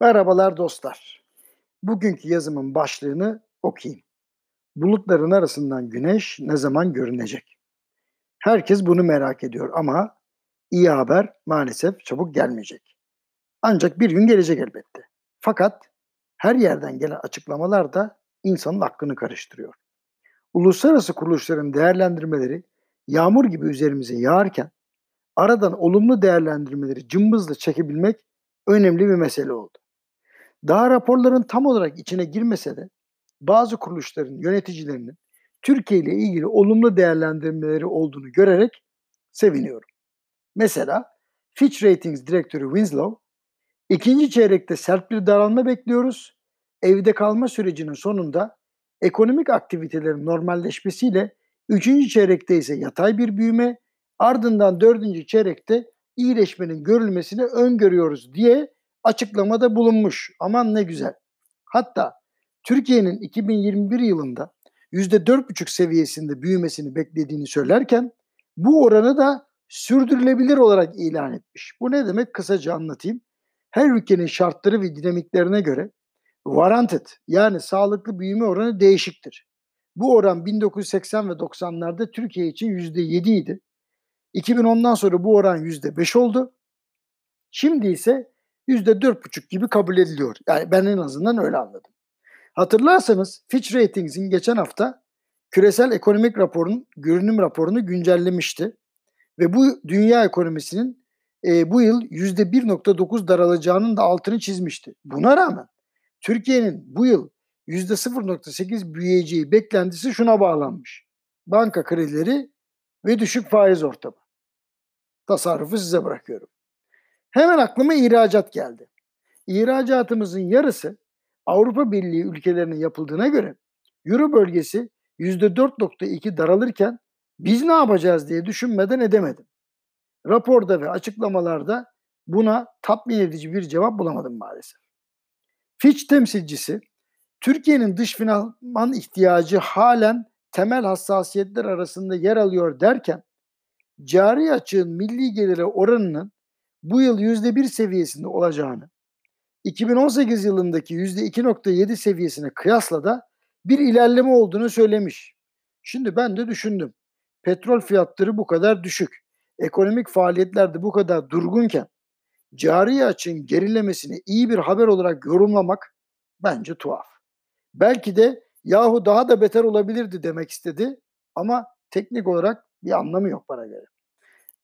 Merhabalar dostlar. Bugünkü yazımın başlığını okuyayım. Bulutların arasından güneş ne zaman görünecek? Herkes bunu merak ediyor ama iyi haber maalesef çabuk gelmeyecek. Ancak bir gün gelecek elbette. Fakat her yerden gelen açıklamalar da insanın aklını karıştırıyor. Uluslararası kuruluşların değerlendirmeleri yağmur gibi üzerimize yağarken aradan olumlu değerlendirmeleri cımbızla çekebilmek önemli bir mesele oldu. Daha raporların tam olarak içine girmese de bazı kuruluşların yöneticilerinin Türkiye ile ilgili olumlu değerlendirmeleri olduğunu görerek seviniyorum. Mesela Fitch Ratings Direktörü Winslow, ikinci çeyrekte sert bir daralma bekliyoruz. Evde kalma sürecinin sonunda ekonomik aktivitelerin normalleşmesiyle üçüncü çeyrekte ise yatay bir büyüme, ardından dördüncü çeyrekte iyileşmenin görülmesini öngörüyoruz diye açıklamada bulunmuş. Aman ne güzel. Hatta Türkiye'nin 2021 yılında %4,5 seviyesinde büyümesini beklediğini söylerken bu oranı da sürdürülebilir olarak ilan etmiş. Bu ne demek? Kısaca anlatayım. Her ülkenin şartları ve dinamiklerine göre warranted yani sağlıklı büyüme oranı değişiktir. Bu oran 1980 ve 90'larda Türkiye için %7 idi. 2010'dan sonra bu oran %5 oldu. Şimdi ise %4,5 gibi kabul ediliyor. Yani ben en azından öyle anladım. Hatırlarsanız Fitch Ratings'in geçen hafta küresel ekonomik raporun görünüm raporunu güncellemişti. Ve bu dünya ekonomisinin e, bu yıl %1.9 daralacağının da altını çizmişti. Buna rağmen Türkiye'nin bu yıl %0.8 büyüyeceği beklentisi şuna bağlanmış. Banka kredileri ve düşük faiz ortamı. Tasarrufu size bırakıyorum. Hemen aklıma ihracat geldi. İhracatımızın yarısı Avrupa Birliği ülkelerine yapıldığına göre Euro bölgesi %4.2 daralırken biz ne yapacağız diye düşünmeden edemedim. Raporda ve açıklamalarda buna tatmin edici bir cevap bulamadım maalesef. Fitch temsilcisi Türkiye'nin dış finansman ihtiyacı halen temel hassasiyetler arasında yer alıyor derken cari açığın milli gelire oranının bu yıl %1 seviyesinde olacağını, 2018 yılındaki %2.7 seviyesine kıyasla da bir ilerleme olduğunu söylemiş. Şimdi ben de düşündüm. Petrol fiyatları bu kadar düşük, ekonomik faaliyetler de bu kadar durgunken cari açığın gerilemesini iyi bir haber olarak yorumlamak bence tuhaf. Belki de yahu daha da beter olabilirdi demek istedi ama teknik olarak bir anlamı yok bana göre.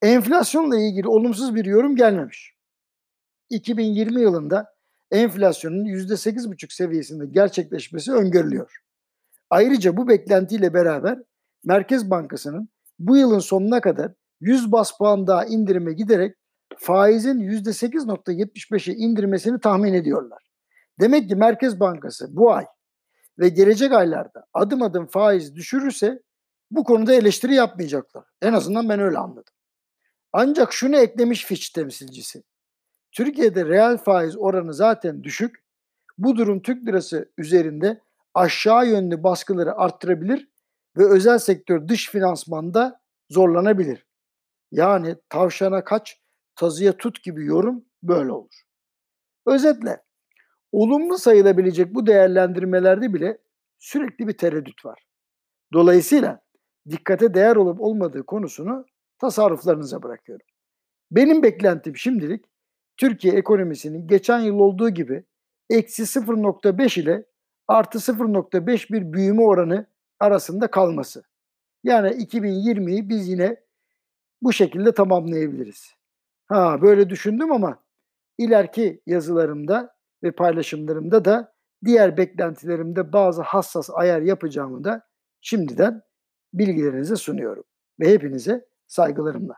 Enflasyonla ilgili olumsuz bir yorum gelmemiş. 2020 yılında enflasyonun %8,5 seviyesinde gerçekleşmesi öngörülüyor. Ayrıca bu beklentiyle beraber Merkez Bankası'nın bu yılın sonuna kadar 100 bas puan daha indirime giderek faizin %8.75'e indirmesini tahmin ediyorlar. Demek ki Merkez Bankası bu ay ve gelecek aylarda adım adım faiz düşürürse bu konuda eleştiri yapmayacaklar. En azından ben öyle anladım. Ancak şunu eklemiş Fitch temsilcisi. Türkiye'de reel faiz oranı zaten düşük. Bu durum Türk lirası üzerinde aşağı yönlü baskıları arttırabilir ve özel sektör dış finansmanda zorlanabilir. Yani tavşana kaç, tazıya tut gibi yorum böyle olur. Özetle olumlu sayılabilecek bu değerlendirmelerde bile sürekli bir tereddüt var. Dolayısıyla dikkate değer olup olmadığı konusunu tasarruflarınıza bırakıyorum. Benim beklentim şimdilik Türkiye ekonomisinin geçen yıl olduğu gibi eksi 0.5 ile artı 0.5 bir büyüme oranı arasında kalması. Yani 2020'yi biz yine bu şekilde tamamlayabiliriz. Ha böyle düşündüm ama ileriki yazılarımda ve paylaşımlarımda da diğer beklentilerimde bazı hassas ayar yapacağımı da şimdiden bilgilerinize sunuyorum. Ve hepinize saygılarımla.